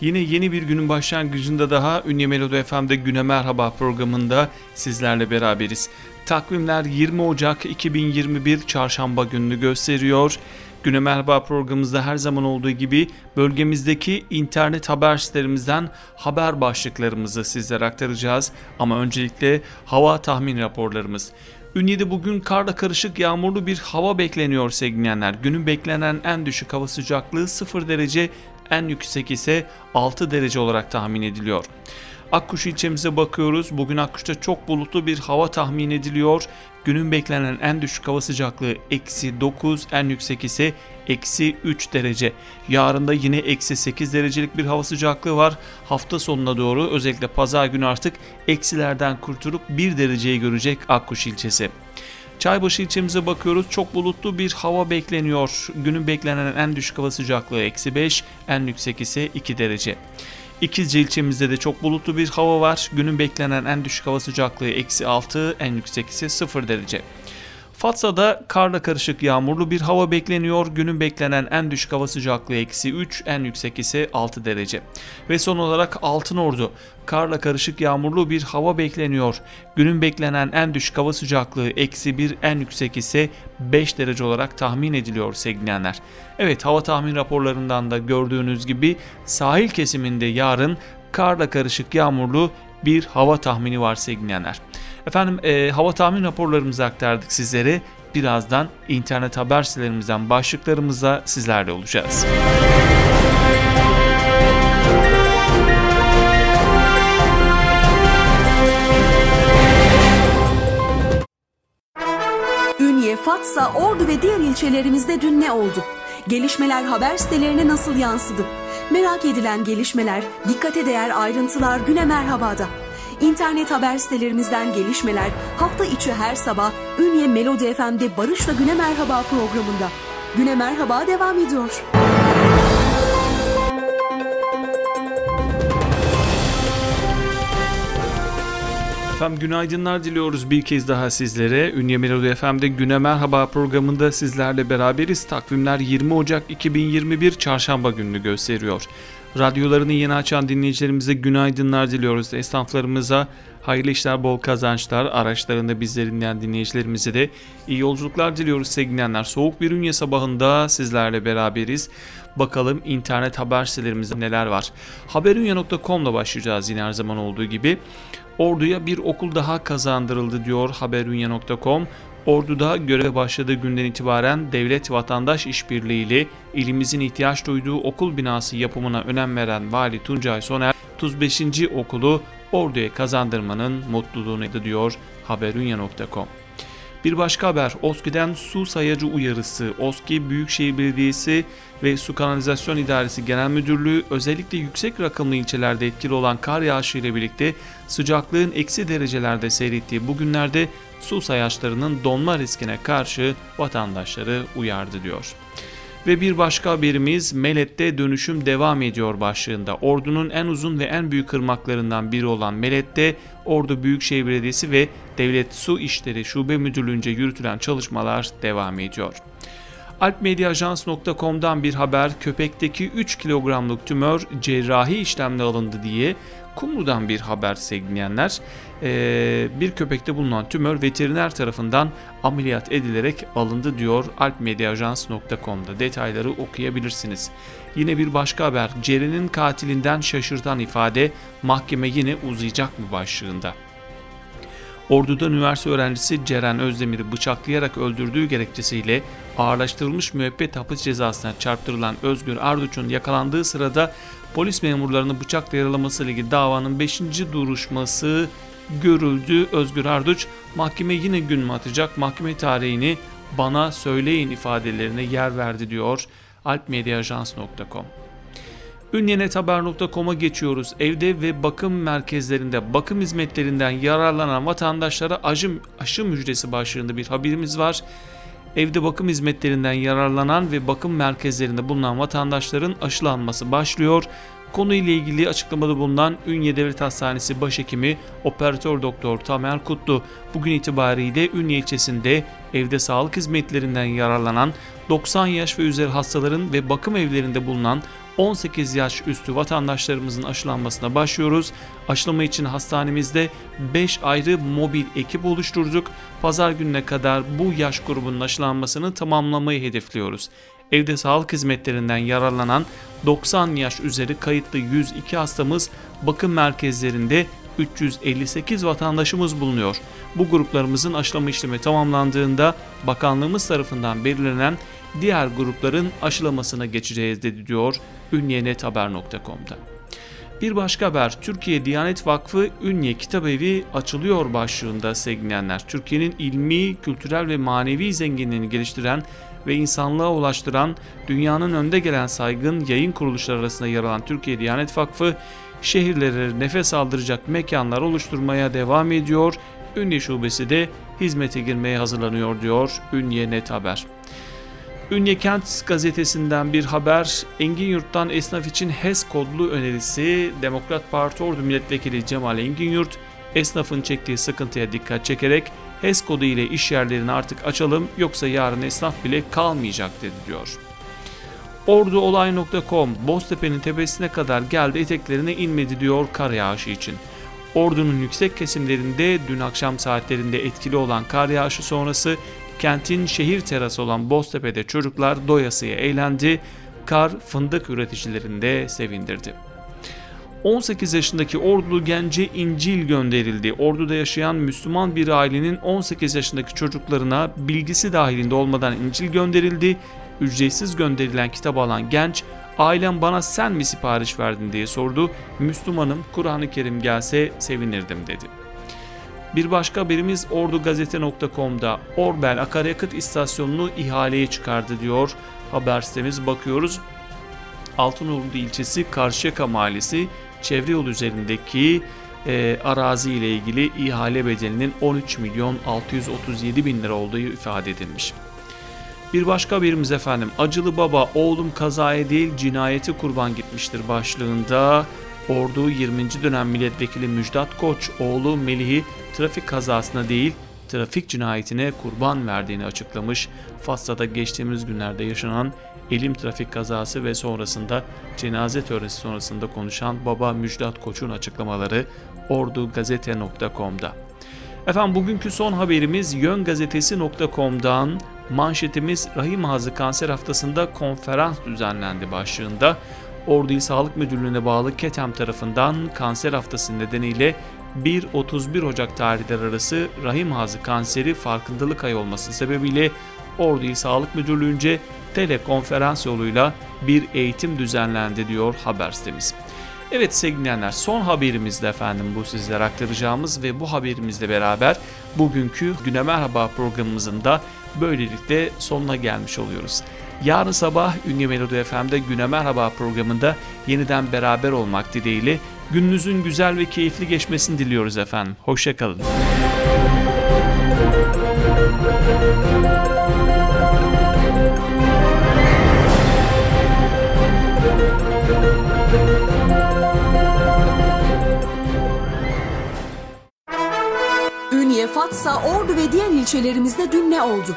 Yine yeni bir günün başlangıcında daha Ünye Melodi FM'de Güne Merhaba programında sizlerle beraberiz. Takvimler 20 Ocak 2021 Çarşamba gününü gösteriyor. Güne Merhaba programımızda her zaman olduğu gibi bölgemizdeki internet haber sitelerimizden haber başlıklarımızı sizlere aktaracağız. Ama öncelikle hava tahmin raporlarımız. Ünye'de bugün karla karışık yağmurlu bir hava bekleniyor sevgilenler. Günün beklenen en düşük hava sıcaklığı 0 derece, en yüksek ise 6 derece olarak tahmin ediliyor. Akkuş ilçemize bakıyoruz. Bugün Akkuş'ta çok bulutlu bir hava tahmin ediliyor. Günün beklenen en düşük hava sıcaklığı eksi 9, en yüksek ise eksi 3 derece. Yarın da yine eksi 8 derecelik bir hava sıcaklığı var. Hafta sonuna doğru özellikle pazar günü artık eksilerden kurtulup 1 dereceyi görecek Akkuş ilçesi. Çaybaşı ilçemize bakıyoruz. Çok bulutlu bir hava bekleniyor. Günün beklenen en düşük hava sıcaklığı eksi 5, en yüksek ise 2 derece. İkizce ilçemizde de çok bulutlu bir hava var. Günün beklenen en düşük hava sıcaklığı eksi 6, en yüksek ise 0 derece. Fatsa'da karla karışık yağmurlu bir hava bekleniyor. Günün beklenen en düşük hava sıcaklığı eksi 3, en yüksek ise 6 derece. Ve son olarak Altınordu. Karla karışık yağmurlu bir hava bekleniyor. Günün beklenen en düşük hava sıcaklığı eksi 1, en yüksek ise 5 derece olarak tahmin ediliyor sevgilenler. Evet hava tahmin raporlarından da gördüğünüz gibi sahil kesiminde yarın karla karışık yağmurlu bir hava tahmini var sevgilenler. Efendim e, hava tahmin raporlarımızı aktardık sizlere. Birazdan internet haber sitelerimizden başlıklarımızla sizlerle olacağız. Ünye, Fatsa, Ordu ve diğer ilçelerimizde dün ne oldu? Gelişmeler haber sitelerine nasıl yansıdı? Merak edilen gelişmeler, dikkate değer ayrıntılar güne merhabada. İnternet haber sitelerimizden gelişmeler hafta içi her sabah Ünye Melodi FM'de Barış'la Güne Merhaba programında. Güne Merhaba devam ediyor. Efendim günaydınlar diliyoruz bir kez daha sizlere. Ünye Melodi FM'de Güne Merhaba programında sizlerle beraberiz. Takvimler 20 Ocak 2021 Çarşamba gününü gösteriyor. Radyolarını yeni açan dinleyicilerimize günaydınlar diliyoruz. Esnaflarımıza hayırlı işler, bol kazançlar, araçlarında bizleri dinleyen dinleyicilerimize de iyi yolculuklar diliyoruz sevgilenler. Soğuk bir ünye sabahında sizlerle beraberiz. Bakalım internet haber sitelerimizde neler var. Haberunya.com'la başlayacağız yine her zaman olduğu gibi. Ordu'ya bir okul daha kazandırıldı diyor haberunya.com. Ordu'da göreve başladığı günden itibaren devlet vatandaş işbirliğiyle ilimizin ihtiyaç duyduğu okul binası yapımına önem veren Vali Tuncay Soner 35. okulu Ordu'ya kazandırmanın mutluluğunu diyor haberunya.com. Bir başka haber OSKİ'den su sayacı uyarısı. OSKİ Büyükşehir Belediyesi ve Su Kanalizasyon İdaresi Genel Müdürlüğü özellikle yüksek rakımlı ilçelerde etkili olan kar yağışı ile birlikte sıcaklığın eksi derecelerde seyrettiği bu günlerde su sayaçlarının donma riskine karşı vatandaşları uyardı diyor. Ve bir başka haberimiz Melet'te dönüşüm devam ediyor başlığında. Ordu'nun en uzun ve en büyük ırmaklarından biri olan Melet'te Ordu Büyükşehir Belediyesi ve Devlet Su İşleri Şube Müdürlüğü'nce yürütülen çalışmalar devam ediyor. Alpmediaajans.com'dan bir haber köpekteki 3 kilogramlık tümör cerrahi işlemle alındı diye Kumru'dan bir haber sevgilenler. Ee, bir köpekte bulunan tümör veteriner tarafından ameliyat edilerek alındı diyor alpmediaajans.com'da detayları okuyabilirsiniz. Yine bir başka haber Ceren'in katilinden şaşırtan ifade mahkeme yine uzayacak mı başlığında. Ordu'da üniversite öğrencisi Ceren Özdemir'i bıçaklayarak öldürdüğü gerekçesiyle ağırlaştırılmış müebbet hapis cezasına çarptırılan Özgür Arduç'un yakalandığı sırada polis memurlarını bıçakla yaralaması ile ilgili davanın 5. duruşması görüldü. Özgür Arduç mahkeme yine gün mü atacak mahkeme tarihini bana söyleyin ifadelerine yer verdi diyor alpmediaajans.com. Ünyenethaber.com'a geçiyoruz. Evde ve bakım merkezlerinde bakım hizmetlerinden yararlanan vatandaşlara aşı, aşı müjdesi başlığında bir haberimiz var. Evde bakım hizmetlerinden yararlanan ve bakım merkezlerinde bulunan vatandaşların aşılanması başlıyor. Konuyla ilgili açıklamada bulunan Ünye Devlet Hastanesi Başhekimi Operatör Doktor Tamer Kutlu bugün itibariyle Ünye ilçesinde evde sağlık hizmetlerinden yararlanan 90 yaş ve üzeri hastaların ve bakım evlerinde bulunan 18 yaş üstü vatandaşlarımızın aşılanmasına başlıyoruz. Aşılama için hastanemizde 5 ayrı mobil ekip oluşturduk. Pazar gününe kadar bu yaş grubunun aşılanmasını tamamlamayı hedefliyoruz. Evde sağlık hizmetlerinden yararlanan 90 yaş üzeri kayıtlı 102 hastamız bakım merkezlerinde 358 vatandaşımız bulunuyor. Bu gruplarımızın aşılama işlemi tamamlandığında bakanlığımız tarafından belirlenen diğer grupların aşılamasına geçeceğiz dedi diyor ünyenethaber.com'da. Bir başka haber Türkiye Diyanet Vakfı Ünye Kitabevi açılıyor başlığında sevgilenler. Türkiye'nin ilmi, kültürel ve manevi zenginliğini geliştiren ve insanlığa ulaştıran dünyanın önde gelen saygın yayın kuruluşları arasında yer alan Türkiye Diyanet Vakfı şehirlere nefes aldıracak mekanlar oluşturmaya devam ediyor. Ünye Şubesi de hizmete girmeye hazırlanıyor diyor Ünye Net Haber. Ünye Kent gazetesinden bir haber. Engin Yurt'tan esnaf için HES kodlu önerisi Demokrat Parti Ordu Milletvekili Cemal Engin Yurt, esnafın çektiği sıkıntıya dikkat çekerek HES kodu ile iş yerlerini artık açalım yoksa yarın esnaf bile kalmayacak dedi diyor. Orduolay.com Boztepe'nin tepesine kadar geldi eteklerine inmedi diyor kar yağışı için. Ordu'nun yüksek kesimlerinde dün akşam saatlerinde etkili olan kar yağışı sonrası kentin şehir terası olan Boztepe'de çocuklar doyasıya eğlendi, kar fındık üreticilerinde sevindirdi. 18 yaşındaki ordulu gence İncil gönderildi. Orduda yaşayan Müslüman bir ailenin 18 yaşındaki çocuklarına bilgisi dahilinde olmadan İncil gönderildi. Ücretsiz gönderilen kitap alan genç, ailem bana sen mi sipariş verdin diye sordu. Müslümanım Kur'an-ı Kerim gelse sevinirdim dedi. Bir başka haberimiz ordugazete.com'da Orbel akaryakıt istasyonunu ihaleye çıkardı diyor. Haber sitemiz bakıyoruz. Altınordu ilçesi Karşıyaka mahallesi çevre yol üzerindeki e, arazi ile ilgili ihale bedelinin 13 milyon 637 bin lira olduğu ifade edilmiş. Bir başka haberimiz efendim acılı baba oğlum kazaya değil cinayeti kurban gitmiştir başlığında Ordu 20. dönem milletvekili Müjdat Koç oğlu Melih'i trafik kazasına değil trafik cinayetine kurban verdiğini açıklamış. Fas'ta geçtiğimiz günlerde yaşanan elim trafik kazası ve sonrasında cenaze töresi sonrasında konuşan baba Müjdat Koç'un açıklamaları ordugazete.com'da. Efendim bugünkü son haberimiz yöngazetesi.com'dan manşetimiz Rahim Ağzı Kanser Haftası'nda konferans düzenlendi başlığında. Ordu İl Sağlık Müdürlüğü'ne bağlı KETEM tarafından kanser haftası nedeniyle 1-31 Ocak tarihleri arası rahim ağzı kanseri farkındalık ayı olması sebebiyle Ordu İl Sağlık Müdürlüğü'nce telekonferans yoluyla bir eğitim düzenlendi diyor haber sitemiz. Evet sevgili dinleyenler son haberimizde efendim bu sizlere aktaracağımız ve bu haberimizle beraber bugünkü Güne Merhaba programımızın da böylelikle sonuna gelmiş oluyoruz. Yarın sabah Ünlü Melodi FM'de Güne Merhaba programında yeniden beraber olmak dileğiyle gününüzün güzel ve keyifli geçmesini diliyoruz efendim. Hoşçakalın. Ünye, Fatsa, Ordu ve diğer ilçelerimizde dün ne oldu?